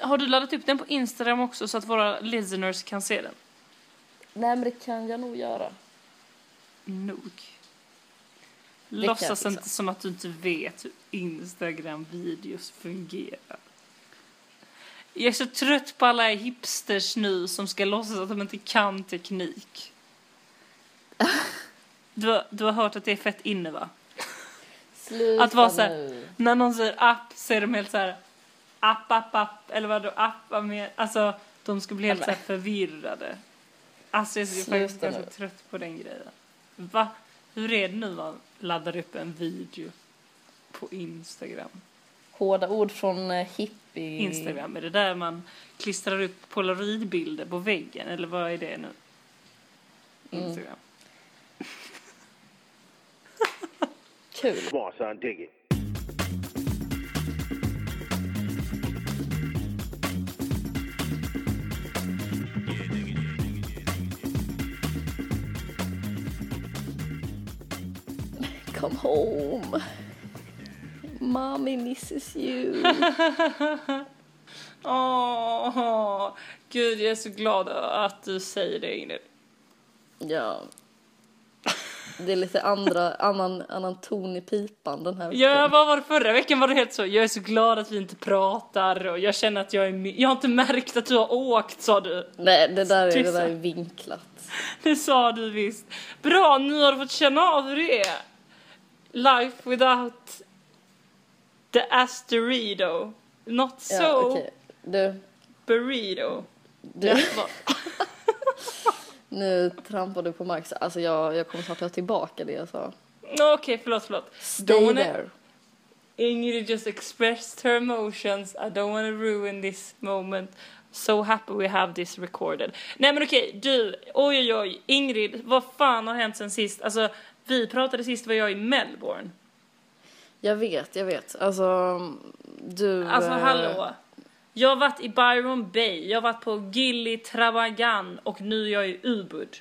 Har du laddat upp den på Instagram också så att våra listeners kan se den? Nej, men det kan jag nog göra. Nog. jag Låtsas inte som att du inte vet hur Instagram-videos fungerar. Jag är så trött på alla hipsters nu som ska låtsas att de inte kan teknik. Du har, du har hört att det är fett inne va? Sluta Att vara så här- nu. När någon säger app så är de helt så här app, app, app, eller vadå app, vad mer? Alltså de ska bli helt så här förvirrade. Alltså jag är faktiskt ganska nu. trött på den grejen. Va? Hur är det nu man laddar upp en video på Instagram? Hårda ord från eh, hippie... Instagram, är det där man klistrar upp polaroidbilder på väggen eller vad är det nu? Mm. Instagram. Kul. Son, dig it. Come home. Mommy misses you. Åh, gud jag är så glad att du säger det Ingrid. ja. Det är lite andra, annan, annan ton i pipan den här veckan. Ja, vad var det förra veckan var det helt så, jag är så glad att vi inte pratar och jag känner att jag är Jag har inte märkt att du har åkt sa du. Nej, det där, är, det där är vinklat. Det sa du visst. Bra, nu har du fått känna av hur det är. Life without the asteroido. Not so Ja, okej. Du, burrito. du, nu trampar du på mark. Alltså jag, jag kommer snart ta tillbaka det jag sa. Okej, förlåt, förlåt. Stay Don't wanna- there. Ingrid just expressed her emotions. I don't want to ruin this moment. So happy we have this recorded. Nej men okej, du, oj oj oj, Ingrid, vad fan har hänt sen sist? Alltså, vi pratade sist var jag i Melbourne. Jag vet, jag vet. Alltså, du... Alltså eh, hallå. Jag har varit i Byron Bay, jag har varit på Gili Travangan och nu är jag i Ubud.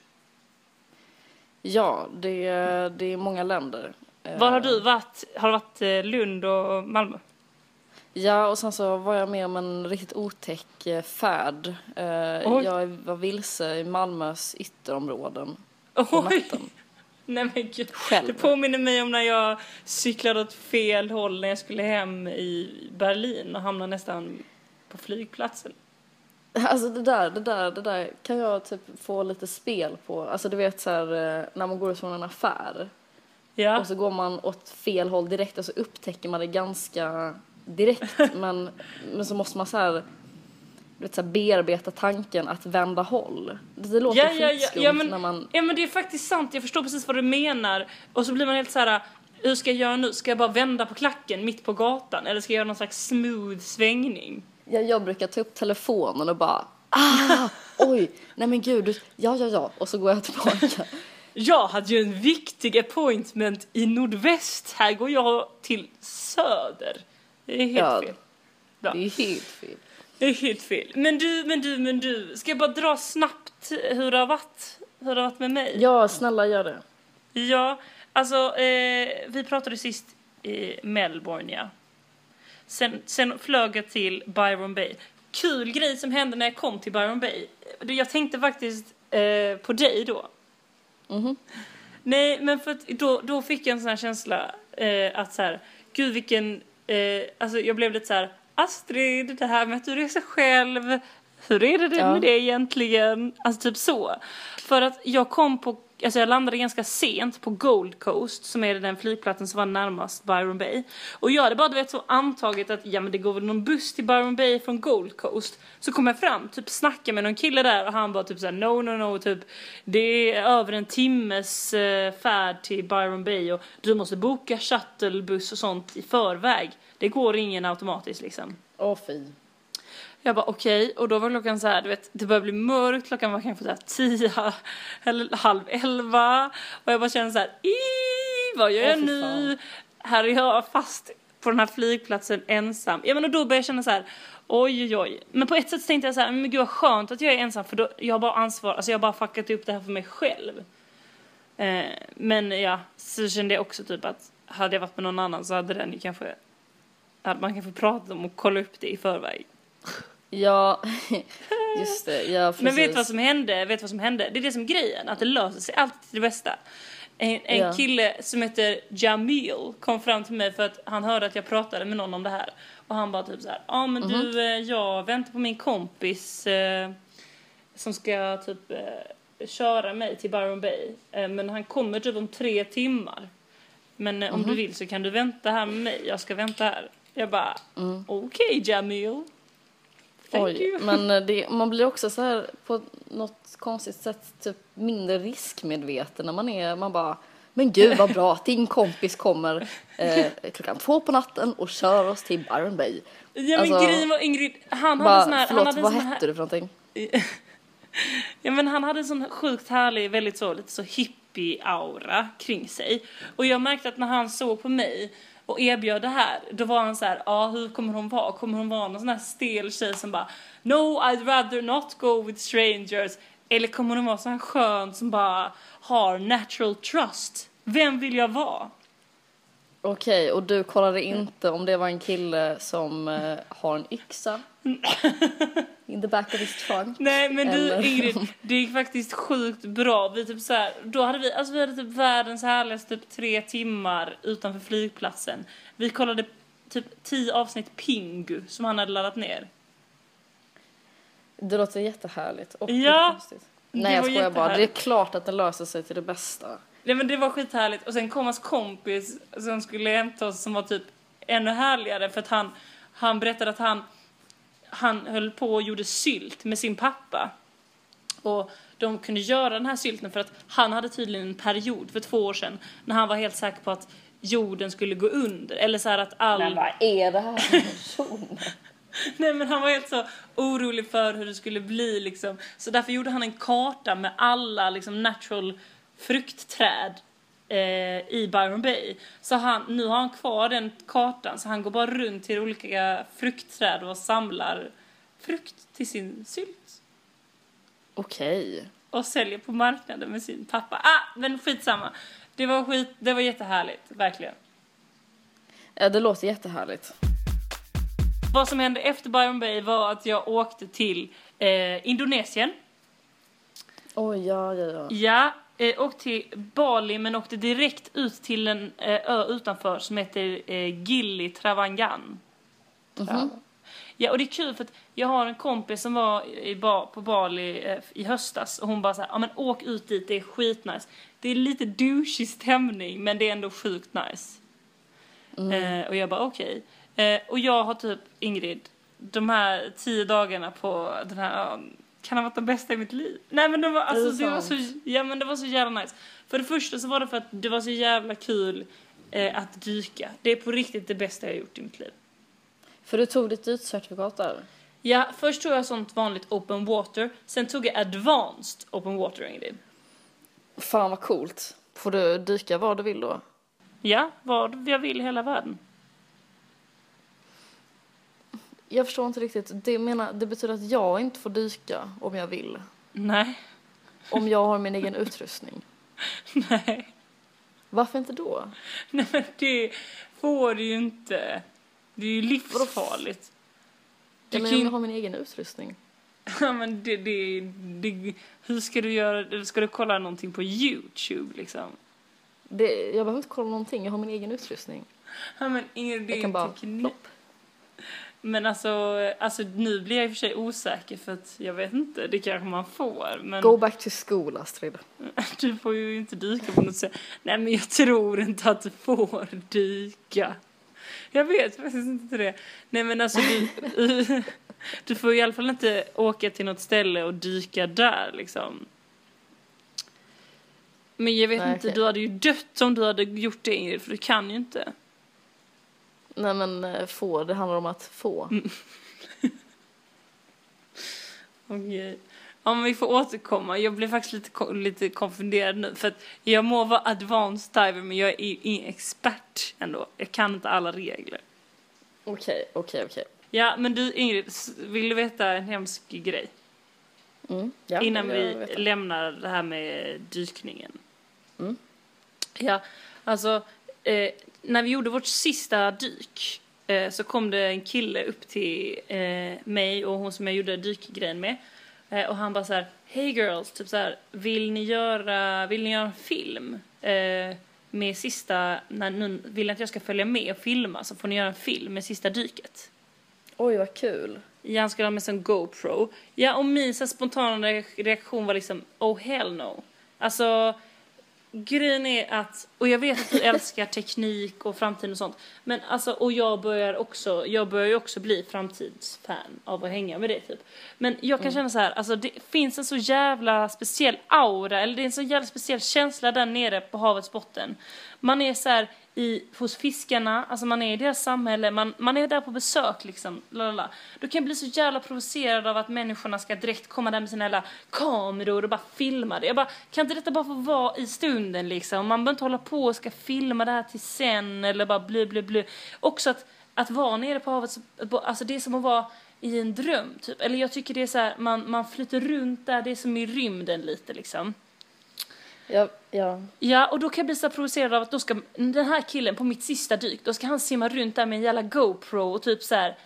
Ja, det, det är många länder. Eh, Var har du varit? Har du varit eh, Lund och Malmö? Ja, och sen så var jag med om en riktigt otäck eh, färd. Eh, Oj. jag var vilse i Malmös ytterområden på Oj! natten. Nej men gud. Själv. Det påminner mig om när jag cyklade åt fel håll när jag skulle hem i Berlin och hamnade nästan på flygplatsen. Alltså det där, det där, det där kan jag typ få lite spel på. Alltså du vet så här eh, när man går ut från en affär Ja. och så går man åt fel håll direkt och så upptäcker man det ganska direkt men, men så måste man så här, vet, så här bearbeta tanken att vända håll. Det, låter Ja, ja, ja, ja, men, när man ja men det är faktiskt sant, jag förstår precis vad du menar. Och så blir man helt så här. hur ska jag göra nu? Ska jag bara vända på klacken mitt på gatan? Eller ska jag göra någon slags smooth svängning? Ja, jag brukar ta upp telefonen och bara ah, oj, nej men gud, ja, ja, ja, och så går jag tillbaka. Jag hade ju en viktig appointment i nordväst. Här går jag till söder. Det är helt Ja. fel. Det är helt fel. Det är helt fel. Men du, men du, men du. Ska jag bara dra snabbt hur det har varit? Hur det har varit med mig? Ja, snälla gör det. Ja, alltså eh, vi pratade sist i Melbourne ja. Sen, sen flög jag till Byron Bay. Kul grej som hände när jag kom till Byron Bay. Jag tänkte faktiskt eh, på dig då. Mhm. Nej, men för att då, då fick jag en sån här känsla eh, att så här, gud vilken, eh, alltså jag blev lite så här, Astrid, det här med att du reser själv, hur är det Ja. med det egentligen? Alltså typ så. För att jag kom på, alltså jag landade ganska sent på Gold Coast som är den flygplatsen som var närmast Byron Bay. Och jag hade bara du vet så antagit att ja men det går väl någon buss till Byron Bay från Gold Coast. Så kom jag fram, typ snackade med någon kille där och han bara typ såhär no no no typ det är över en timmes eh, färd till Byron Bay och du måste boka shuttlebuss och sånt i förväg. Det går ingen automatiskt liksom. Åh fy. Jag bara okej, och då var klockan så här, du vet, det började bli mörkt, klockan var kanske så här tio eller halv elva. Och jag bara kände så här, "Ii, vad gör jag nu? Här är jag fast på den här flygplatsen ensam. Ja men och då började jag känna så här, oj oj oj. Men på ett sätt tänkte jag så här, men gud vad skönt att jag är ensam för då, jag har bara ansvar, alltså jag har bara fuckat upp det här för mig själv. Eh, men ja, så kände jag också typ att hade jag varit med någon annan så hade den ju kanske, hade man kanske pratat om och kollat upp det i förväg. Ja, just det. Ja, precis. Men vet du vad som hände? Vet du vad som hände? Det är det som är grejen, att det löser sig alltid till det bästa. En, en Ja. kille som heter Jamil kom fram till mig för att han hörde att jag pratade med någon om det här. Och han bara typ så här, ja ah, men Mhm. du, eh, jag väntar på min kompis eh, som ska typ eh, köra mig till Byron Bay. Eh, men han kommer typ om tre timmar. Men eh, om Mhm. du vill så kan du vänta här med mig, jag ska vänta här. Jag bara, Mm. okej Jamil. Thank Oj, you. men eh, det, man blir också så här på något konstigt sätt typ mindre riskmedveten när man är, man bara men gud vad bra att din kompis kommer eh, klockan två på natten och kör oss till Byron Bay. Ja men Alltså, grejen var Ingrid, han hade Bara, sån här, förlåt, han hade vad sån här, hette du för någonting? Ja men han hade en sån sjukt härlig, väldigt så, lite så hippie-aura kring sig. Och jag märkte att när han såg på mig och erbjöd det här, då var han så här, ja ah, hur kommer hon vara? Kommer hon vara någon sån här stel tjej som bara No I'd rather not go with strangers. Eller kommer hon vara sån här skön som bara har natural trust? Vem vill jag vara? Okej, och du kollade inte om det var en kille som eh, har en yxa in the back of his trunk? Nej men du Eller- Ingrid, det gick faktiskt sjukt bra. Vi typ så här, då hade vi, alltså vi hade typ världens härligaste typ tre timmar utanför flygplatsen. Vi kollade typ tio avsnitt Pingu som han hade laddat ner. Det låter jättehärligt och Ja, Nej jag skojar bara, det är klart att det löser sig till det bästa. Nej men det var skithärligt och sen kom hans kompis som skulle hämta oss som var typ ännu härligare för att han, han berättade att han, han höll på och gjorde sylt med sin pappa. Och de kunde göra den här sylten för att han hade tydligen en period för två år sedan när han var helt säker på att jorden skulle gå under. Eller så att all... Men vad är det här för? Nej men han var helt så orolig för hur det skulle bli liksom. Så därför gjorde han en karta med alla liksom natural fruktträd eh, i Byron Bay. Så han, nu har han kvar den kartan så han går bara runt till olika fruktträd och samlar frukt till sin sylt. Okej. Och säljer på marknaden med sin pappa. Ah, men skitsamma. Det var skit, det var jättehärligt, verkligen. Ja, det låter jättehärligt. Vad som hände efter Byron Bay var att jag åkte till eh, Indonesien. Oj, ja, ja, ja. Ja, eh, åkte till Bali men åkte direkt ut till en eh, ö utanför som heter eh, Gili Travangan. Mhm. Ja, och det är kul för att jag har en kompis som var i ba, på Bali eh, i höstas och hon bara såhär, ja men åk ut dit, det är skitnice. Det är lite douchig stämning men det är ändå sjukt nice. Eh, och jag bara okej. Eh, och jag har typ, Ingrid, de här tio dagarna på den här ön kan ha varit de bästa i mitt liv. Nej men det var, alltså, det det var så, ja men det var så jävla nice. För det första så var det för att det var så jävla kul eh, att dyka. Det är på riktigt det bästa jag gjort i mitt liv. För du tog ditt ytcertifikat där? Ja, först tog jag sånt vanligt open water, sen tog jag advanced open water Ingrid. Fan vad coolt. Får du dyka var du vill då? Ja, vad jag vill i hela världen. Jag förstår inte riktigt. Det, menar, det betyder att jag inte får dyka om jag vill. Nej, Om jag har min egen utrustning. nej. Varför inte då? Nej men det får du ju inte. Det är ju livsfarligt. Du Jag kan ju jag har min egen utrustning. Ja men det, det, det, hur ska du göra, ska du kolla någonting på youtube liksom? Det, jag behöver inte kolla någonting, jag har min egen utrustning. Ja men Ingrid, det Jag är kan bara teknik. plopp. Men alltså, alltså nu blir jag i och för sig osäker för att jag vet inte, det kanske man får men Go back to school Astrid. du får ju inte dyka på något sätt. Nej men jag tror inte att du får dyka. Jag vet faktiskt inte det. Nej men alltså du, du får i alla fall inte åka till något ställe och dyka där liksom. Men jag vet Nej, inte, okej. du hade ju dött om du hade gjort det Ingrid, för du kan ju inte. Nej men eh, få, det handlar om att få. Mm. Okej. Ja men vi får återkomma. Jag blev faktiskt lite, lite konfunderad nu för att jag må vara advanced diver men jag är ingen expert ändå. Jag kan inte alla regler. Okej, okej, okej. Ja men du Ingrid, vill du veta en hemsk grej? Mm, ja, Innan vi lämnar det här med dykningen. Mm. Ja, alltså eh, när vi gjorde vårt sista dyk eh, så kom det en kille upp till eh, mig och hon som jag gjorde dykgrejen med. Eh, och han bara så här, Hey girls, typ så här, vill ni göra, vill ni göra en film? Eh, med sista, när nu vill ni att jag ska följa med och filma så får ni göra en film med sista dyket. Oj, vad kul. Ja, han skulle ha med sig en GoPro. Ja, och min så spontana re- reaktion var liksom, oh hell no. Alltså, grejen är att, och jag vet att du älskar teknik och framtiden och sånt, men alltså, och jag börjar också, jag börjar ju också bli framtidsfan av att hänga med det typ. Men jag kan känna så här, alltså det finns en så jävla speciell aura, eller det är en så jävla speciell känsla där nere på havets botten. Man är så här i, hos fiskarna, alltså man är i deras samhälle, man, man är där på besök liksom, lalala. Då kan jag bli så jävla provocerad av att människorna ska direkt komma där med sina jävla kameror och bara filma det. Jag bara, kan inte detta bara få vara i stunden liksom? Man behöver inte hålla på och ska filma det här till sen eller bara bli bli bli. Också att, att vara nere på havet, alltså det är som att vara i en dröm typ. Eller jag tycker det är så här, man, man flyter runt där, det är som i rymden lite liksom. Ja, ja. Ja, och då kan jag bli så provocerad av att då ska den här killen på mitt sista dyk, då ska han simma runt där med en jävla GoPro och typ så här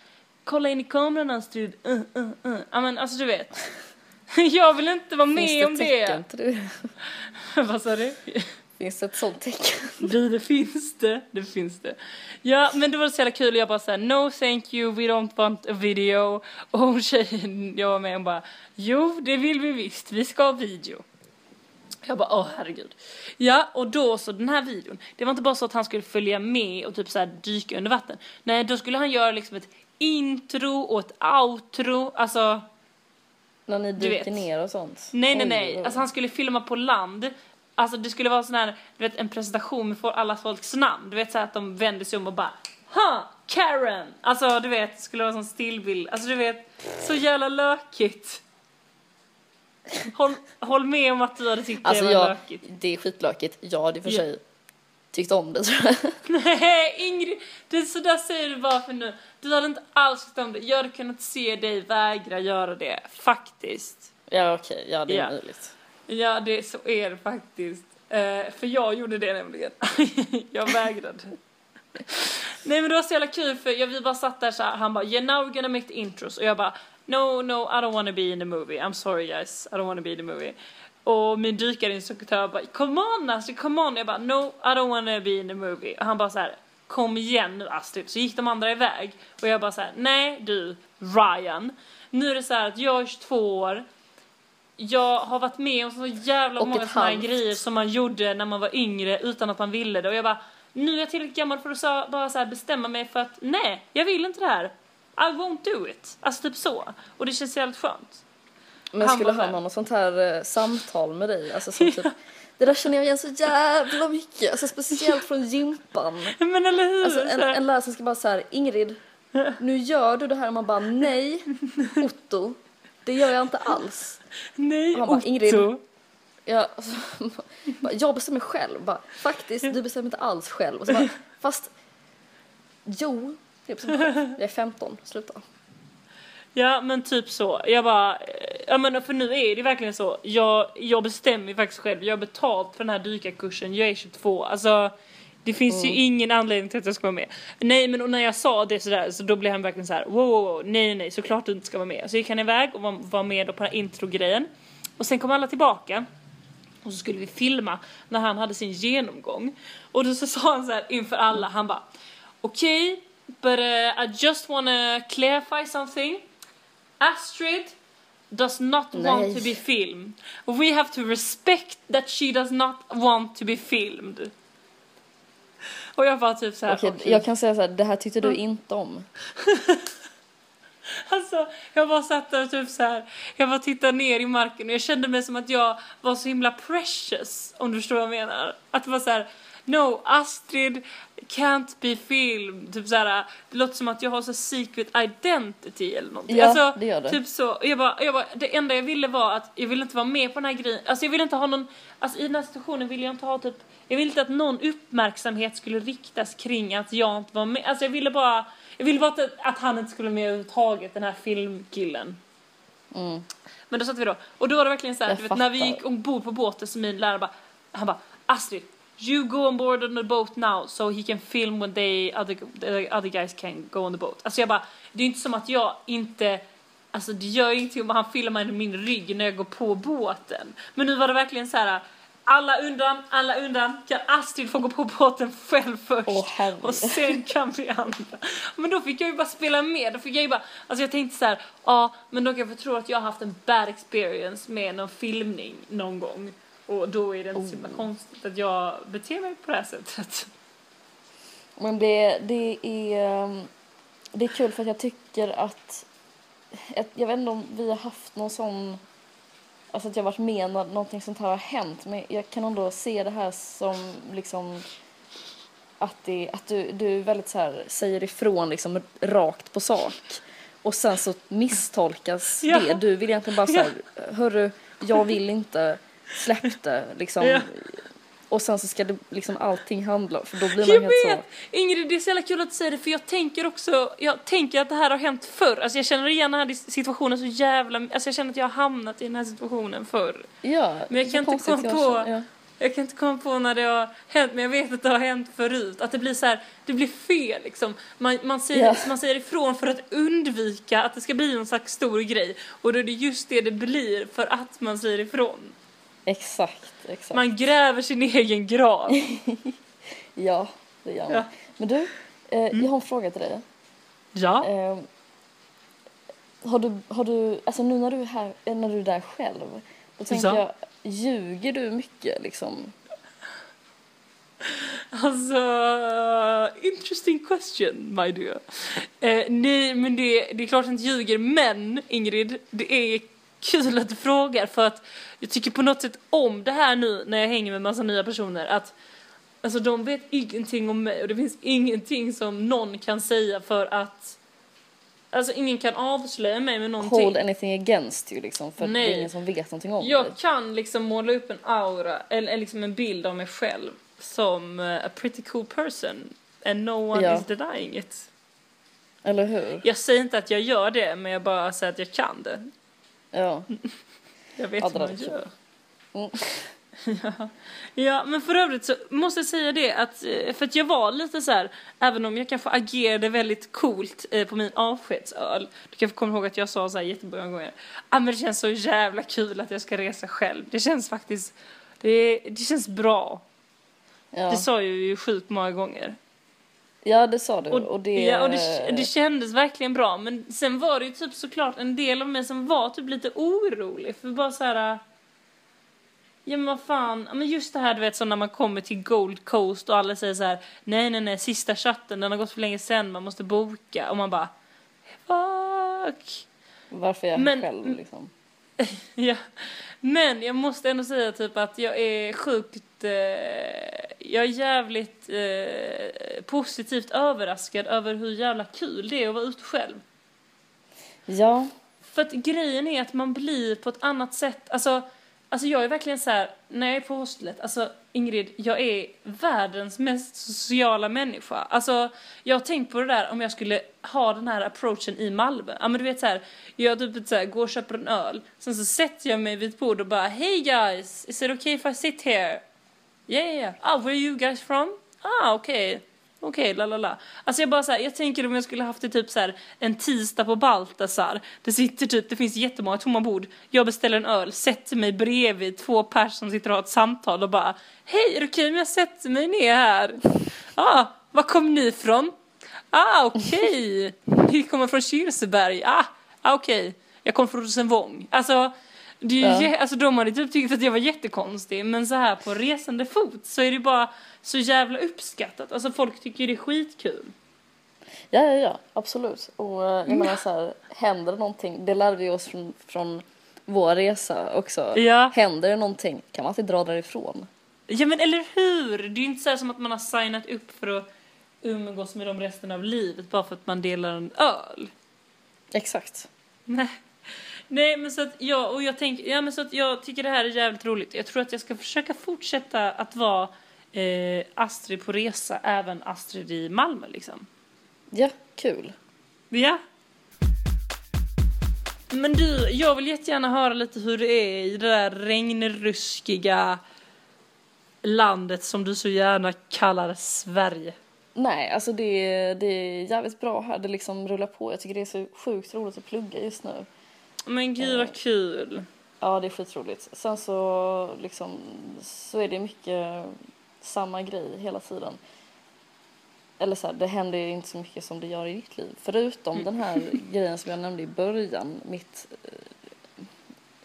kolla in i kameran Astrid, uh, uh, uh. Ja men alltså du vet. jag vill inte vara med om det tecken det? Vad sa du? Finns det ett sånt tecken? Du, det finns det. Det finns det. Ja, men det var så jävla kul och jag bara såhär, no thank you, we don't want a video. Och tjejen jag var med och bara, jo det vill vi visst, vi ska ha video. Jag bara, åh herregud. Ja, och då så den här videon, det var inte bara så att han skulle följa med och typ så här dyka under vatten. Nej, då skulle han göra liksom ett intro och ett outro, alltså När ni Du dyker ner och sånt? Nej, nej, nej. Alltså han skulle filma på land. Alltså det skulle vara sån här, du vet en presentation med alla folks namn. Du vet så här att de vänder sig om och bara Ha! Karen! Alltså du vet, skulle vara en sån stillbild. Alltså du vet, så jävla lökigt. Håll, håll med om att du hade tyckt Alltså det var jag, lökigt. det är skitlökigt. Jag hade för Ja. sig tyckt om det tror jag. Nej Ingrid, det är sådär säger du bara för nu. Du hade inte alls tyckt om det. Jag hade kunnat se dig vägra göra det, faktiskt. Ja okej, ja det är Ja. möjligt. Ja, det, så är det faktiskt. Eh, för jag gjorde det nämligen. jag vägrade. Nej men det var så jävla kul för jag, vi bara satt där så här, han bara yeah now we're gonna make the intros. Och jag bara no no I don't wanna be in the movie. I'm sorry guys. I don't wanna be in the movie. Och min dykarinstruktör bara come on Astrid come on. Jag bara no I don't wanna be in the movie. Och han bara så här kom igen nu Astrid. Så gick de andra iväg. Och jag bara så här nej du Ryan. Nu är det så här att jag är 22 år. Jag har varit med om så jävla Och många såna här grejer som man gjorde när man var yngre utan att man ville det. Och jag bara nu är jag tillräckligt gammal för att bara så här bestämma mig för att nej, jag vill inte det här. I won't do it. Alltså typ så. Och det känns jävligt skönt. Men Han skulle han ha något sånt här eh, samtal med dig? Alltså som typ, det där känner jag igen så jävla mycket. Alltså speciellt från gympan. Men eller hur? Alltså en, en lärare som ska bara så här, Ingrid, nu gör du det här och man bara nej, Otto, det gör jag inte alls. nej, man bara, Otto. Ingrid. Jag, alltså, bara, jag bestämmer själv. Bara, faktiskt, du bestämmer inte alls själv. Och så bara, fast, jo, jag bestämmer själv. Jag är 15, sluta. Ja men typ så. Jag bara, eh, ja men för nu är det verkligen så. Jag, jag bestämmer ju faktiskt själv. Jag har betalt för den här dykarkursen. Jag är 22. Alltså det finns ju ingen anledning till att jag ska vara med. Nej men och när jag sa det sådär så då blev han verkligen så här: wow, wow, wow nej nej nej såklart du inte ska vara med. Så gick han iväg och var, var med då på den här introgrejen. Och sen kom alla tillbaka. Och så skulle vi filma när han hade sin genomgång. Och då så sa han så här inför alla, han bara Okej, but uh, I just wanna clarify something. Astrid does not want Nej. to be filmed. We have to respect that she does not want to be filmed. Och jag bara typ så här. Okej, okej. jag kan säga så här, det här tyckte du inte om. Alltså, jag bara satt där och typ så här. Jag bara tittade ner i marken och jag kände mig som att jag var så himla precious, om du förstår vad jag menar. Att det var så här. No, Astrid can't be filmed. Typ så här, det låter som att jag har så secret identity eller någonting. Ja, alltså, det gör det. Typ så. Jag bara, jag bara, det enda jag ville var att jag ville inte vara med på den här grejen. Alltså jag ville inte ha någon, alltså i den här situationen ville jag inte ha typ, jag ville inte att någon uppmärksamhet skulle riktas kring att jag inte var med. Alltså jag ville bara, jag ville bara att, att han inte skulle med överhuvudtaget, den här filmkillen. Mm. Men då satt vi då, och då var det verkligen så här, Jag du vet när vi gick ombord på båten så min lärare bara, han bara Astrid, You go on board on the boat now so he can film when they other, the other guys can go on the boat. Alltså jag bara, det är inte som att jag inte Alltså det gör ingenting om han filmar min rygg när jag går på båten. Men nu var det verkligen så här. Alla undan, alla undan. Kan Astrid få gå på båten själv först? Herregud. och sen kan vi andra. Men då fick jag ju bara spela med. Då fick jag ju bara, alltså jag tänkte så här, ja men då kan jag få tro att jag har haft en bad experience med någon filmning någon gång. Och då är det inte så himla konstigt att jag beter mig på det här sättet. Men det, det, är, um, det är kul för att jag tycker att jag vet inte om vi har haft någon sån Alltså att jag varit med när någonting sånt här har hänt men jag kan ändå se det här som liksom att, det, att du, du väldigt så här säger ifrån liksom rakt på sak och sen så misstolkas Ja. det. Du vill egentligen bara så här, hörru, jag vill inte, släpp det liksom. Ja. Och sen så ska det liksom allting handla, för då blir man Jag helt så. vet! Ingrid, det är så jävla kul att du säger det för jag tänker också, jag tänker att det här har hänt förr. Alltså jag känner igen den här situationen så jävla, alltså jag känner att jag har hamnat i den här situationen förr. Ja, Men jag så kan inte komma jag på- känner- ja. Jag kan inte komma på när det har hänt, men jag vet att det har hänt förut. Att det blir så här, det blir fel liksom. Man, man, säger, Ja. man säger ifrån för att undvika att det ska bli någon slags stor grej. Och då är det just det det blir för att man säger ifrån. Exakt, exakt. Man gräver sin egen grav. Ja, det gör man. Ja. Men du, eh, Mm. jag har en fråga till dig. Ja. Eh, har du, har du, alltså nu när du är här, eh, när du är där själv, då tänker Ja. jag, ljuger du mycket liksom? Alltså, interesting question my dear. Eh, nej, men det, det är klart att jag inte ljuger, men Ingrid, det är kul att du frågar för att jag tycker på något sätt om det här nu när jag hänger med massa nya personer att alltså de vet ingenting om mig och det finns ingenting som någon kan säga för att Alltså ingen kan avslöja mig med någonting. Hold anything against you liksom, för det Nej. är ingen som vet någonting om dig. Jag kan liksom måla upp en aura, eller, eller liksom en bild av mig själv som eh, a pretty cool person and no one Ja. is denying it. Eller hur? Jag säger inte att jag gör det, men jag bara säger att jag kan det. Ja. Jag vet Ja, hur man gör. Mm. ja. ja, men för övrigt så måste jag säga det att, eh, för att jag var lite så här, även om jag kanske agerade väldigt coolt eh, på min avskedsöl, du kanske kommer ihåg att jag sa så här jättemånga gånger, ah, men det känns så jävla kul att jag ska resa själv. Det känns faktiskt, det, det känns bra. Ja. Det sa jag ju sjukt många gånger. Ja, det sa du. Och, Och, det... ja, och det, det kändes verkligen bra. Men sen var det ju typ såklart en del av mig som var typ lite orolig. För bara så här. Ja men vad fan, men just det här du vet så när man kommer till Gold Coast och alla säger så här. Nej nej nej, sista chatten den har gått för länge sen, man måste boka. Och man bara fuck. Varför är jag Men- själv liksom? Ja, men jag måste ändå säga typ att jag är sjukt, eh, jag är jävligt eh, positivt överraskad över hur jävla kul det är att vara ute själv. Ja, För att grejen är att man blir på ett annat sätt, alltså, alltså jag är verkligen så här, när jag är på hostlet, alltså Ingrid, jag är världens mest sociala människa. Alltså, jag har tänkt på det där om jag skulle ha den här approachen i Malmö. Ja men du vet så här, jag typ så här, går och köper en öl, sen så sätter jag mig vid ett bord och bara Hey guys, is it okay if I sit here? Yeah, yeah, yeah. Ah, where are you guys from? Ah, okej. Okej, la la la. Alltså jag bara så här, jag tänker om jag skulle haft det typ så här en tisdag på Baltasar. Det sitter typ, det finns jättemånga tomma bord. Jag beställer en öl, sätter mig bredvid två personer som sitter och har ett samtal och bara Hej, är det okej om jag sätter mig ner här? Ah, var kommer ni ifrån? Ah, okej. Ni kommer från Kirseberg. Ah, ah okej. Jag kommer från Rosenvång. Alltså, det är ju, Ja. alltså de hade typ tyckt att jag var jättekonstig men så här på resande fot så är det bara så jävla uppskattat. Alltså folk tycker det är skitkul. ja, ja, ja absolut. Och eh, jag menar så här, händer det någonting, det lärde vi oss från, från vår resa också. Ja. Händer det någonting kan man alltid dra därifrån. Ja men eller hur! Det är ju inte så som att man har signat upp för att umgås med dem resten av livet bara för att man delar en öl. Exakt. Nej. Nej men så att jag, och jag tänker, ja men så att jag tycker det här är jävligt roligt. Jag tror att jag ska försöka fortsätta att vara eh, Astrid på resa, även Astrid i Malmö liksom. Ja, kul. Ja. Men du, jag vill jättegärna höra lite hur det är i det där regnruskiga landet som du så gärna kallar Sverige? Nej, alltså det, det är jävligt bra här. Det liksom rullar på. Jag tycker det är så sjukt roligt att plugga just nu. Men gud vad kul. Ja, det är skitroligt. Sen så liksom så är det mycket samma grej hela tiden. Eller så här, det händer ju inte så mycket som det gör i ditt liv. Förutom den här grejen som jag nämnde i början, mitt eh,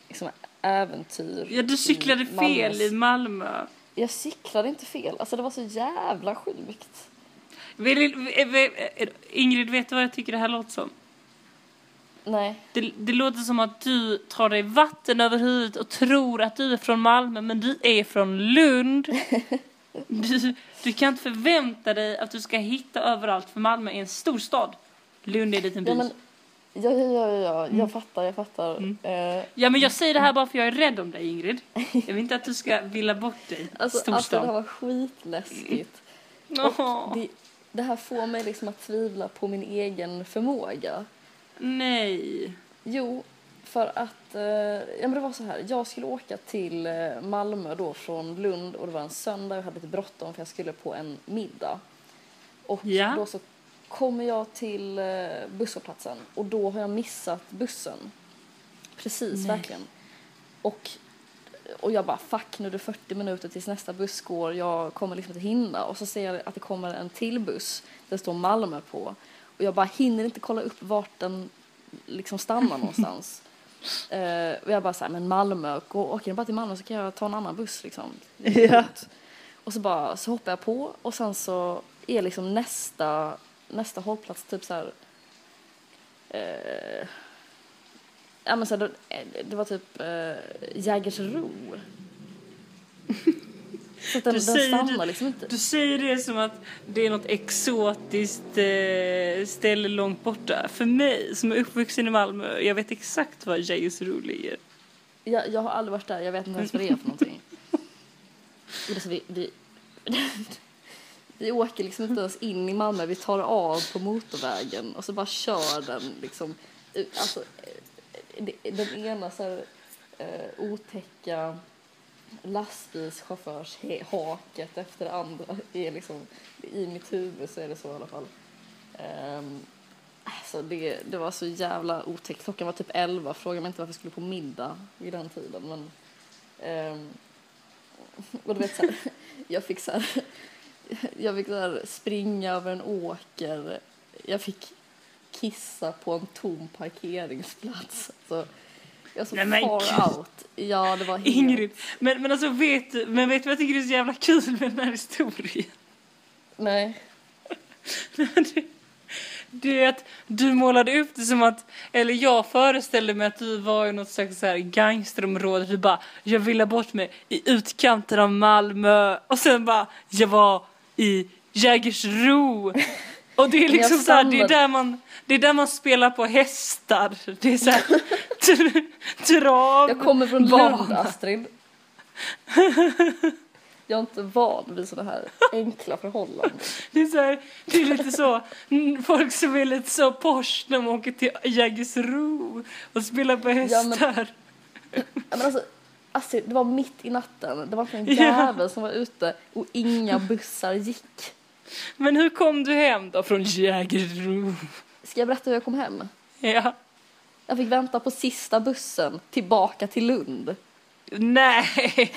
liksom äventyr. Ja, du cyklade i fel Malmös- i Malmö. Jag cyklade inte fel, alltså det var så jävla sjukt. Vill, vill, vill, Ingrid, vet du vad jag tycker det här låter som? Nej, Det, det låter som att du tar dig vatten över huvudet och tror att du är från Malmö, men du är från Lund. Du, du kan inte förvänta dig att du ska hitta överallt, för Malmö är en stor stad. Lund är en liten by. ja men ja, ja, ja, ja, Mm. jag fattar, jag fattar. Eh, Ja, men jag säger det här bara för jag är rädd om dig, Ingrid. Jag vill inte att du ska villa bort dig. alltså, alltså det här var skitläskigt. Åh, Det, det här får mig liksom att tvivla på min egen förmåga. Nej. Jo, för att eh, ja, men det var så här. Jag skulle åka till eh, Malmö då från Lund och det var en söndag. Jag hade lite bråttom för jag skulle på en middag. Och Ja. då så kommer jag till eh, busshållplatsen och då har jag missat bussen. Precis, Nej. verkligen. Och, och jag bara fuck nu är det 40 minuter tills nästa buss går. Jag kommer liksom inte hinna. Och så ser jag att det kommer en till buss. Där det står Malmö på. Och jag bara hinner inte kolla upp vart den liksom stannar någonstans. Eh, och jag bara så här, men Malmö, gå, åker den bara till Malmö så kan jag ta en annan buss liksom. Ja. Och så bara, så hoppar jag på och sen så är liksom nästa, nästa hållplats typ så här. Eh, ja men så här, det, det var typ eh, Jägersro. Så den, Du säger liksom. Du säger det som att det är något exotiskt eh, ställe långt borta. För mig som är uppvuxen i Malmö, jag vet exakt var Jägersro ligger. Jag, jag har aldrig varit där, jag vet inte ens vad det är för någonting. Och det så vi, vi, vi åker liksom inte ens in i Malmö, vi tar av på motorvägen och så bara kör den liksom. Alltså, eh, den ena så här, eh, otäcka Lastbilschaufförshaket efter det andra är liksom, i mitt huvud så är det så i alla fall. Um, Alltså det, det var så jävla otäckt. Klockan var typ 11. Fråga mig inte varför jag skulle på middag vid den tiden. Men, um, och du vet så här, jag fick så här, jag fick så här springa över en åker. Jag fick kissa på en tom parkeringsplats. Alltså, jag var så Nej, far gud. out. Ja, det var helt... Ingrid, men, men alltså vet du, men vet du vad jag tycker är så jävla kul med den här historien? Nej. det, det är att du målade upp det som att, eller jag föreställde mig att du var i något slags så här gangsterområde. Du bara, jag ville bort mig i utkanten av Malmö. Och sen bara, jag var i Jägersro. Och det är liksom så här, det är där man, det är där man spelar på hästar. Det är så här, tra- trav, Jag kommer från bana. Lund, Astrid. Jag är inte van vid sådana här enkla förhållanden. Det är, så här, det är lite så, folk som är lite så posh när de åker till Jägersro och spelar på men- hästar. Ja, men alltså, Astrid, det var mitt i natten. Det var inte en jävel som var ute och inga bussar gick. Men hur kom du hem då från Jägersro? Ska jag berätta hur jag kom hem? Ja. Jag fick vänta på sista bussen tillbaka till Lund. Nej,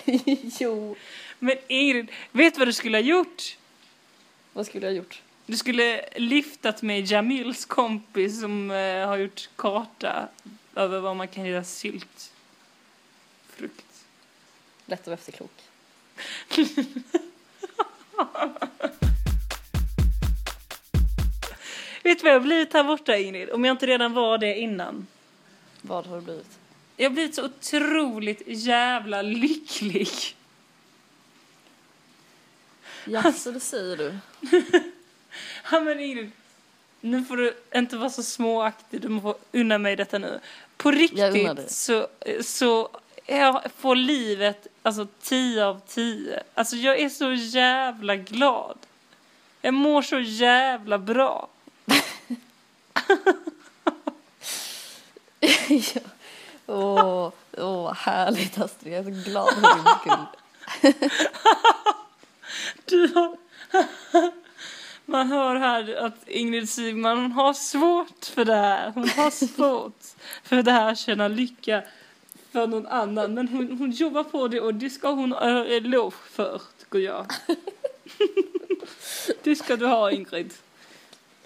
jo, men Ingrid, vet du vad du skulle ha gjort? vad skulle jag ha gjort? Du skulle liftat med Jamils kompis som eh, har gjort karta över vad man kan göra sylt. Frukt. Lätt att vara efterklok. Vet du vad jag har blivit här borta Ingrid? Om jag inte redan var det innan. Vad har det blivit? Jag har blivit så otroligt jävla lycklig. Jaså, det säger du? Ja men Ingrid, nu får du inte vara så småaktig, du får unna mig detta nu. På riktigt så, så jag får livet alltså 10 av 10. Alltså jag är så jävla glad. Jag mår så jävla bra ja. Åh, åh, vad härligt Astrid. Jag är så glad för din skull. Du har... Man hör här att Ingrid Sigman har svårt för det här. Hon har svårt för det här att känna lycka för någon annan. Men hon, hon jobbar på det och det ska hon ha eloge för, tycker jag. Det ska du ha Ingrid.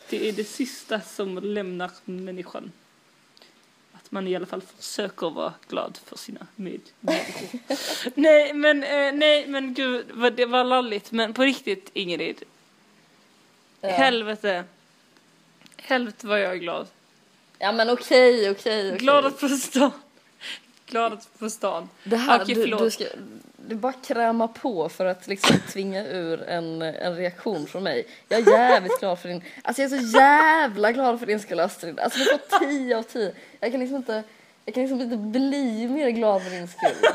Det är det sista som lämnar människan. Att man i alla fall försöker vara glad för sina medmänniskor. nej men, eh, nej men gud vad det var lalligt. Men på riktigt Ingrid. Ja. Helvete. Helvete vad jag är glad. Ja men okej, okej, okej. Glad att på stan. Glad att på stan. Det här, Okej, du, förlåt. du, ska, du bara kräma på för att liksom tvinga ur en, en reaktion från mig. Jag är jävligt glad för din, alltså jag är så jävla glad för din skull Astrid. Alltså du får 10 av 10. Jag kan liksom inte, jag kan liksom inte bli mer glad för din skull.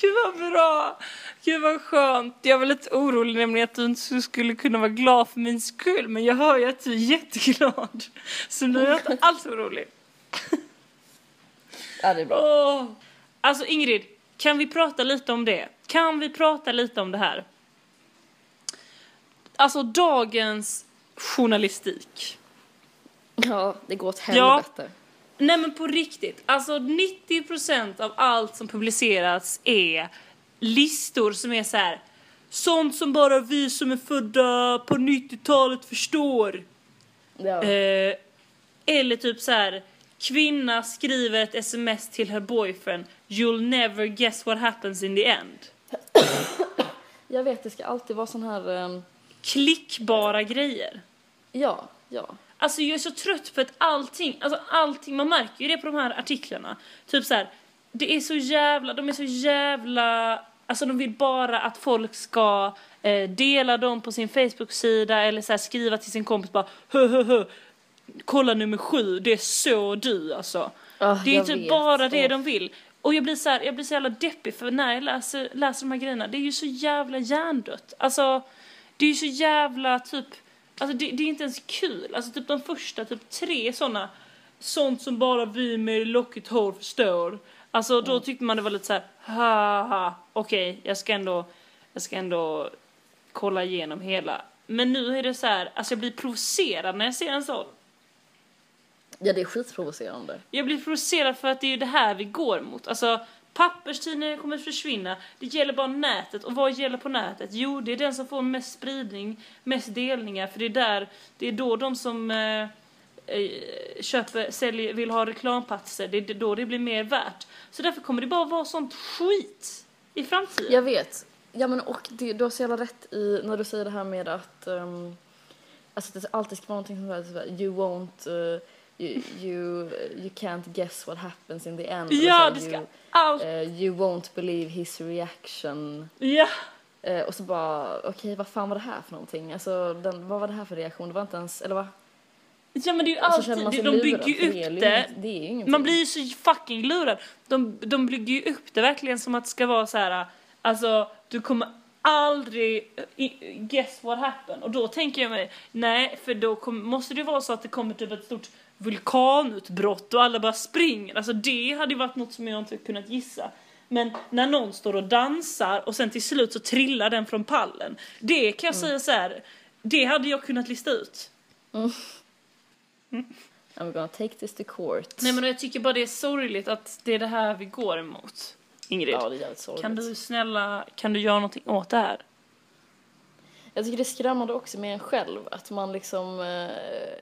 Gud vad bra! Gud vad skönt. Jag var lite orolig nämligen att du inte skulle kunna vara glad för min skull. Men jag hör ju att du är jätteglad. Så nu är jag inte alls orolig. Ja det är bra. Åh. Alltså Ingrid, kan vi prata lite om det? Kan vi prata lite om det här? Alltså dagens journalistik. Ja, det går åt Ja. helvete. Nej men på riktigt, alltså 90% av allt som publicerats är listor som är så här. Sånt som bara vi som är födda på 90-talet förstår. Ja. Eh, eller typ så här. Kvinna skriver ett sms till her boyfriend. You'll never guess what happens in the end. Jag vet, det ska alltid vara sån här, ehm, Klickbara grejer. ja, ja. Alltså jag är så trött för att allting, alltså allting, man märker ju det på de här artiklarna. Typ så här, det är så jävla, de är så jävla, alltså de vill bara att folk ska eh, dela dem på sin Facebook-sida eller så här, skriva till sin kompis bara hö hö hö, kolla nummer sju, det är så du alltså. Ah, det är typ vet. bara det Åh. de vill. Och jag blir så här, jag blir så jävla deppig för när jag läser, läser de här grejerna, det är ju så jävla hjärndött. Alltså, det är ju så jävla typ, alltså det, det är inte ens kul. Alltså typ de första typ tre sådana, sånt som bara vi med lockigt hår förstår. Alltså då tyckte man det var lite så här, ha ha, okej, jag ska ändå, jag ska ändå kolla igenom hela. Men nu är det så här, alltså jag blir provocerad när jag ser en sån. Ja, det är skitprovocerande. Jag blir provocerad för att det är ju det här vi går mot. Alltså, papperstidningar kommer att försvinna. Det gäller bara nätet. Och vad gäller på nätet? Jo, det är den som får mest spridning, mest delningar. För det är där, det är då de som eh, eh, köper, säljer, vill ha reklamplatser, det är då det blir mer värt. Så därför kommer det bara vara sånt skit i framtiden. Jag vet. Ja men och det, du har så jävla rätt i när du säger det här med att um, alltså det alltid ska vara någonting som sådär you won't uh, you, you, you can't guess what happens in the end. Ja, det ska you, allt. eh, you won't believe his reaction. Ja. Eh, och så bara, okej vad fan var det här för någonting? Alltså den, vad var det här för reaktion? Det var inte ens, eller vad? Ja men det är ju alltid, de lurad, bygger ju upp det. det. Det ju. Man blir ju så fucking lurad. De, de bygger ju upp det verkligen som att det ska vara så här. alltså du kommer aldrig i- guess what happened. Och då tänker jag mig, nej för då kom, måste det vara så att det kommer typ ett stort vulkanutbrott och alla bara springer. Alltså det hade ju varit något som jag inte kunnat gissa. Men när någon står och dansar och sen till slut så trillar den från pallen. Det kan jag säga så här. det hade jag kunnat lista ut. I'm gonna take this to court. Nej men jag tycker bara det är sorgligt att det är det här vi går emot. Ingrid, Ja, det är jävligt sorgligt. kan du snälla, kan du göra någonting åt det här? Jag tycker det är skrämmande också med en själv, att man liksom, eh,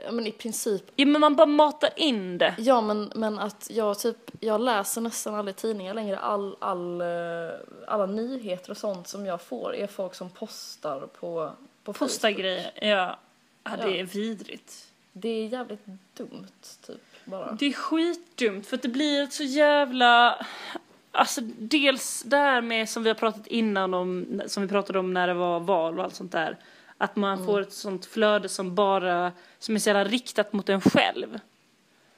ja men i princip, Ja men man bara matar in det. ja men, men att jag typ, jag läser nästan aldrig tidningar längre, all, all, eh, alla nyheter och sånt som jag får är folk som postar på, på Posta grejer, ja. ja. det Ja. är vidrigt. Det är jävligt dumt, typ, bara. Det är skitdumt för att det blir ett så jävla... Alltså dels det här med som vi har pratat innan om, som vi pratade om när det var val och allt sånt där. Att man får ett sånt flöde som bara, som är så jävla riktat mot en själv.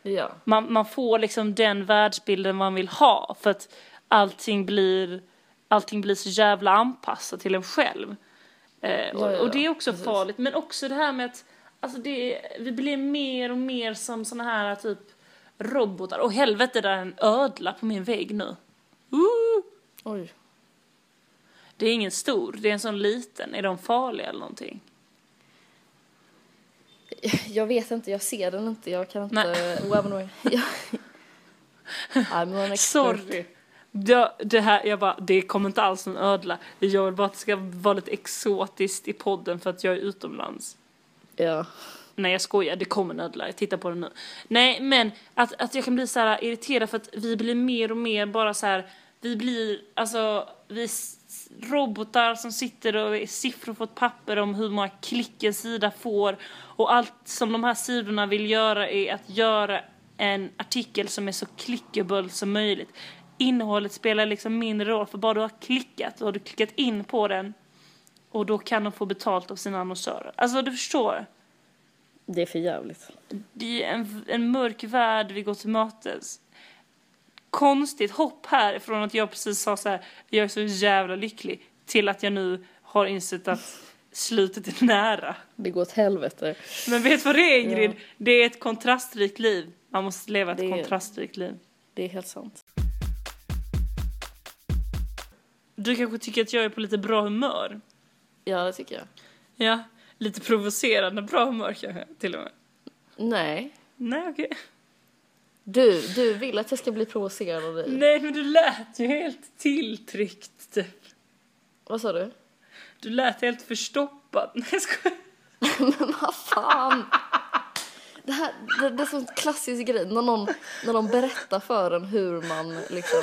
Ja. man, man får liksom den världsbilden man vill ha för att allting blir, allting blir så jävla anpassat till en själv. Eh, och, och det är också precis. farligt, men också det här med att alltså det, vi blir mer och mer som såna här typ robotar. Och helvete, där är en ödla på min vägg nu. Ooh! Oj. Det är ingen stor, det är en sån liten. Är de farliga eller någonting? Jag vet inte, jag ser den inte. Jag kan inte... Nej. Jag... I'm an. Sorry. Det, det här, jag bara, det kommer inte alls någon ödla. Jag vill bara att det ska vara lite exotiskt i podden för att jag är utomlands. Ja. Nej jag skojar, det kommer en ödla, jag tittar på den nu. Nej men att, att jag kan bli så här irriterad för att vi blir mer och mer bara så här. Vi blir alltså, vi robotar som sitter och är siffror på ett papper om hur många klick en sida får och allt som de här sidorna vill göra är att göra en artikel som är så clickable som möjligt. Innehållet spelar liksom mindre roll för bara du har klickat och har du klickat in på den och då kan de få betalt av sina annonsörer. Alltså du förstår. Det är för jävligt. Det är en, en mörk värld vi går till mötes. Konstigt hopp här från att jag precis sa så här, jag är så jävla lycklig, till att jag nu har insett att slutet är nära. Det går åt helvete. Men vet du vad det är Ingrid? Ja. Det är ett kontrastrikt liv. Man måste leva ett är- kontrastrikt liv. Det är helt sant. Du kanske tycker att jag är på lite bra humör? Ja, det tycker jag. Ja, lite provocerande bra humör kanske till och med. Nej. Nej okej. Du, du vill att jag ska bli provocerad av dig. Nej men du lät ju helt tilltryckt typ. Vad sa du? Du lät helt förstoppad. Nej jag skojar. Men vad fan! Det, här, det, det är så en klassisk grej när någon, när någon berättar för en hur man liksom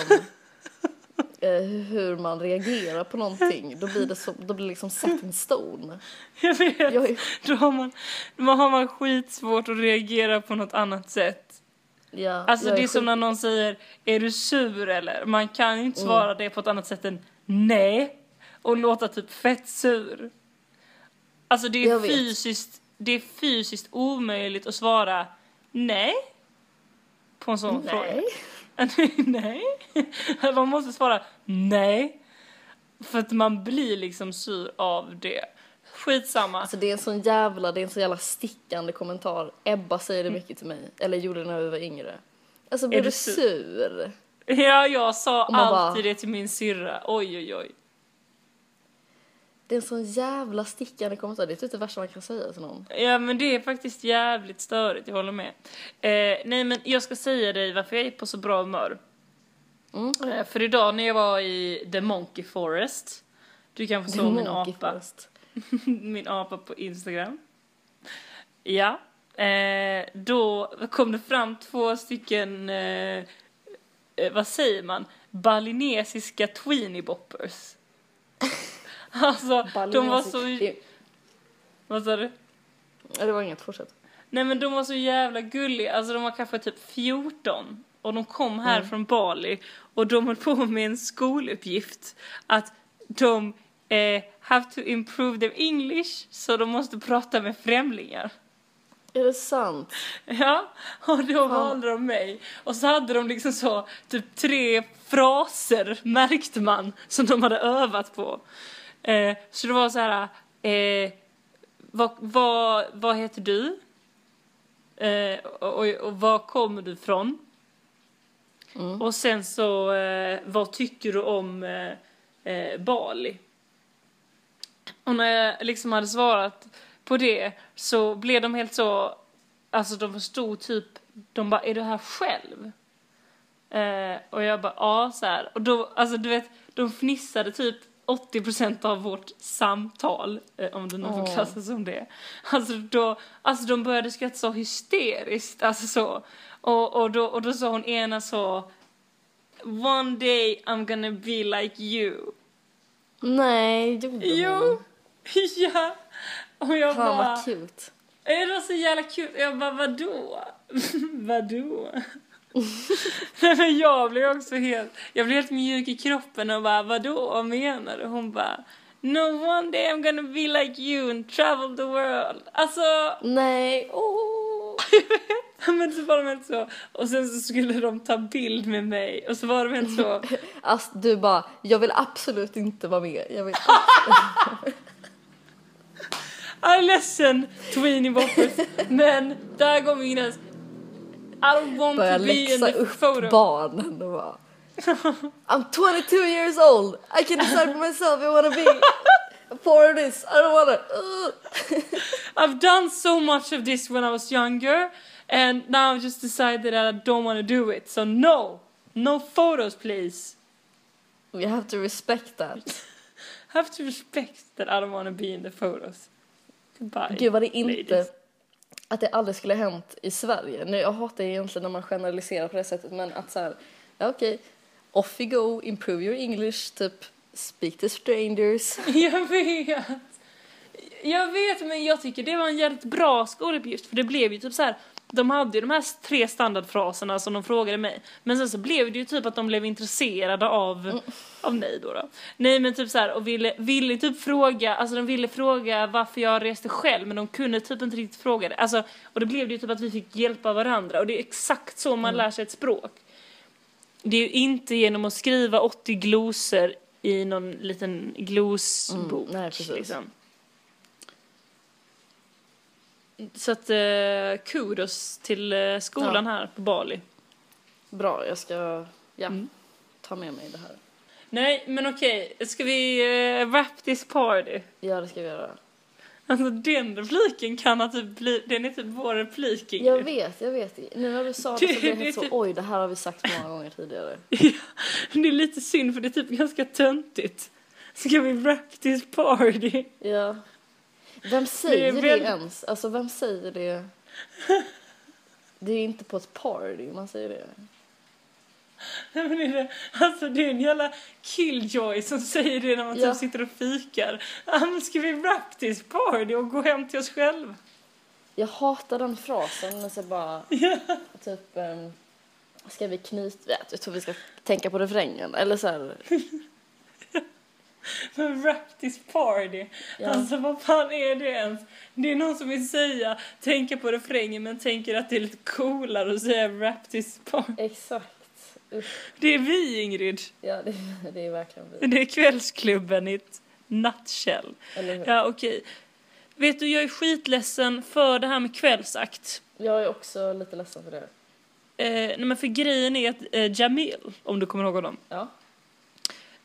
eh, hur man reagerar på någonting. Då blir det, så, då blir det liksom set in stone. Jag vet. Jag är, Då har man, då har man skitsvårt att reagera på något annat sätt. Ja, Alltså det är som när någon säger Är du sur eller? Man kan ju inte svara det på ett annat sätt än Nej. Och låta typ fett sur. Alltså det är fysiskt, det är fysiskt omöjligt att svara Nej. På en sån fråga. Nej. nej. Man måste svara nej. För att man blir liksom sur av det. Skitsamma. Alltså det är en sån jävla, det är en sån jävla stickande kommentar. Ebba säger det mycket till mig. Eller gjorde det när vi var yngre. Alltså blir du sur? Ja, jag sa man bara- alltid det till min syrra. Oj, oj, oj. Det är en sån jävla stickande kommentar. Det är typ det värsta man kan säga till någon. Ja, men det är faktiskt jävligt störigt, jag håller med. Eh, nej, men jag ska säga dig varför jag är på så bra humör. Mm. Eh, för idag när jag var i The Monkey Forest, du kan få så min apa. Forest. min apa på Instagram. Ja, eh, då kom det fram två stycken, eh, eh, vad säger man, balinesiska tweenie boppers. alltså, de var så, Det- vad sa du? Det var inget, fortsätt. Nej men de var så jävla gulliga, alltså de var kanske typ 14 och de kom här från Bali och de höll på med en skoluppgift att de eh, have to improve their English så de måste prata med främlingar. Är det sant? Ja, och då valde de mig. Och så hade de liksom så, typ tre fraser märkte man som de hade övat på. Eh, så det var så här, eh, vad, vad, vad heter du? Eh, och, och, och var kommer du ifrån? Mm. Och sen så, eh, vad tycker du om eh, eh, Bali? Och när jag liksom hade svarat på det så blev de helt så, alltså de förstod typ, de bara, är du här själv? Eh, och jag bara, ja så här. Och då, alltså du vet, de fnissade typ 80% av vårt samtal, eh, om det nu får klassas som det. Alltså då, alltså de började skratta så hysteriskt, alltså så. Och, och, då, och då sa hon ena så, One day I'm gonna be like you. Nej, gjorde hon? Jo, ja. Och jag Fan bara, vad cute. det så jävla kul? Jag bara, vadå? vadå? Nej men jag blev också helt, jag blev helt mjuk i kroppen och bara, vadå, vad menar du? Hon bara, no one day I'm gonna be like you and travel the world. Alltså, Nej, åh. men så var de helt så, och sen så skulle de ta bild med mig och så var de helt så, Alltså du bara, jag vill absolut inte vara med. Jag vill jag är ledsen Tweenie Boppers, men där går min gräns. I don't want börja to be in the photo. barnen och bara, I'm 22 years old. I can decide for myself if I wanna be of this. I don't wanna. I've done so much of this when I was younger, and now I've just decided that I don't want to do it. So no, no photos, please. We have to respect that. Have to respect that I don't want to be in the photos. Goodbye. Gud vad det inte, ladies. att det aldrig skulle ha hänt i Sverige. Nu, jag hatar egentligen när man generaliserar på det sättet men att så här, ja okej, off you go, improve your English, typ speak to strangers. Jag vet. Jag vet, men jag tycker det var en jävligt bra skoluppgift för det blev ju typ så här. De hade ju de här tre standardfraserna som de frågade mig. Men sen så blev det ju typ att de blev intresserade av, av mig då, då. Nej men typ så här och ville, ville typ fråga, alltså de ville fråga varför jag reste själv men de kunde typ inte riktigt fråga det. Alltså, och det blev det ju typ att vi fick hjälpa varandra och det är exakt så man lär sig ett språk. Det är ju inte genom att skriva 80 glosor i någon liten glosbok. Mm, nej, precis. Liksom. Så att eh, kudos till eh, skolan här på Bali. Bra, jag ska, ja, Mm. ta med mig det här. Nej, men okej, ska vi eh, wrap this party? Ja, det ska vi göra. Alltså den repliken kan ha typ bli, den är typ vår replik Ingrid. Jag vet, jag vet. Nu när du sa det så Det- blev det är jag så, typ- oj det här har vi sagt många gånger tidigare. Ja, det är lite synd för det är typ ganska töntigt. Ska vi wrap this party? Ja. Vem säger det, väl- ens? Alltså vem säger det? Det är inte på ett party man säger det. Nej, men är det, alltså det är en jävla killjoy som säger det när man Ja. typ sitter och fikar. Men ska vi wrap this party och gå hem till oss själva? Jag hatar den frasen när så bara Ja. typ um, ska vi knyta, jag tror vi ska tänka på refrängen eller så här. Men this party. Ja. Alltså vad fan är det ens? Det är någon som vill säga tänka på refrängen men tänker att det är lite coolare att säga this party. Exakt. Usch. Det är vi Ingrid. Ja, det, det är verkligen vi. Det är kvällsklubben i ett nutshell. Ja okej. Vet du, jag är skitledsen för det här med kvällsakt. Jag är också lite ledsen för det. Eh, nej men för grejen är att eh, Jamil, om du kommer ihåg honom. Ja.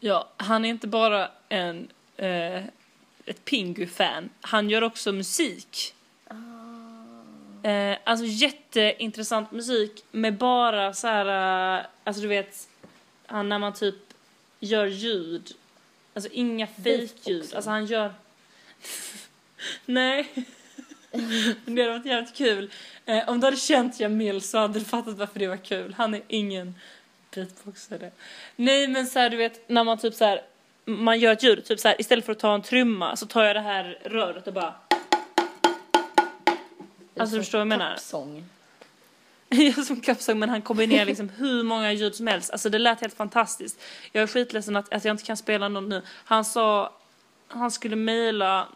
Ja, han är inte bara en, eh, ett Pingu-fan. Han gör också musik. Eh, alltså jätteintressant musik med bara så här, eh, alltså du vet, han när man typ gör ljud. Alltså inga fejkljud. Alltså han gör... Nej. det hade varit jävligt kul. Eh, om du hade känt Jamil så hade du fattat varför det var kul. Han är ingen beatboxare. Nej men så här, du vet när man typ så här man gör ett ljud, typ så här istället för att ta en trumma så tar jag det här röret och bara Alltså, Som förstår vad jag menar? Kappsång. Ja, som kappsång, men han kombinerar liksom hur många ljud som helst. Alltså det lät helt fantastiskt. Jag är skitledsen att, att jag inte kan spela någon nu. Han sa, han skulle mejla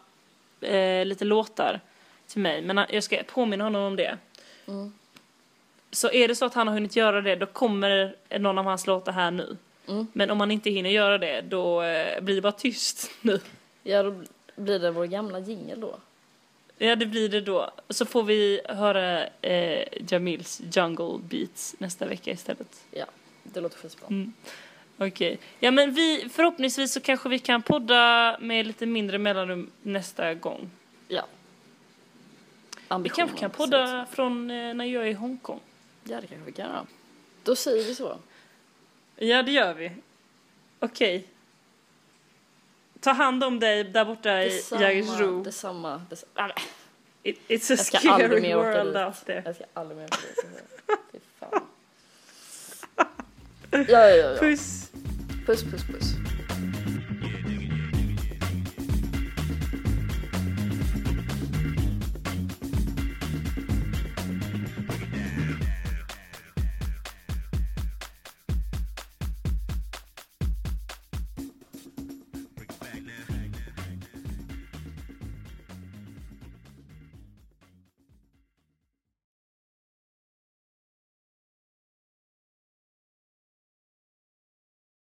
eh, lite låtar till mig, men jag ska påminna honom om det. Mm. Så är det så att han har hunnit göra det, då kommer någon av hans låtar här nu. Mm. Men om han inte hinner göra det, då eh, blir det bara tyst nu. Ja, då blir det vår gamla jingel då. Ja, det blir det då. Så får vi höra eh, Jamils Jungle Beats nästa vecka istället. Ja, det låter skitbra. Mm. Okej. Ja men vi, förhoppningsvis så kanske vi kan podda med lite mindre mellanrum nästa gång. Ja. Vi Ambitionen kanske kan podda från eh, när jag är i Hongkong. Ja, det kanske vi kan göra. Då säger vi så. Ja det gör vi. Okej. Ta hand om dig där borta i Jägersro. Detsamma. detsamma. Ah, It, it's a Jag ska aldrig scary mer åka world dit. out there. Jag ska aldrig mer åka dit. Fy fan. Ja, ja, ja. ja. Puss. Puss, puss, puss.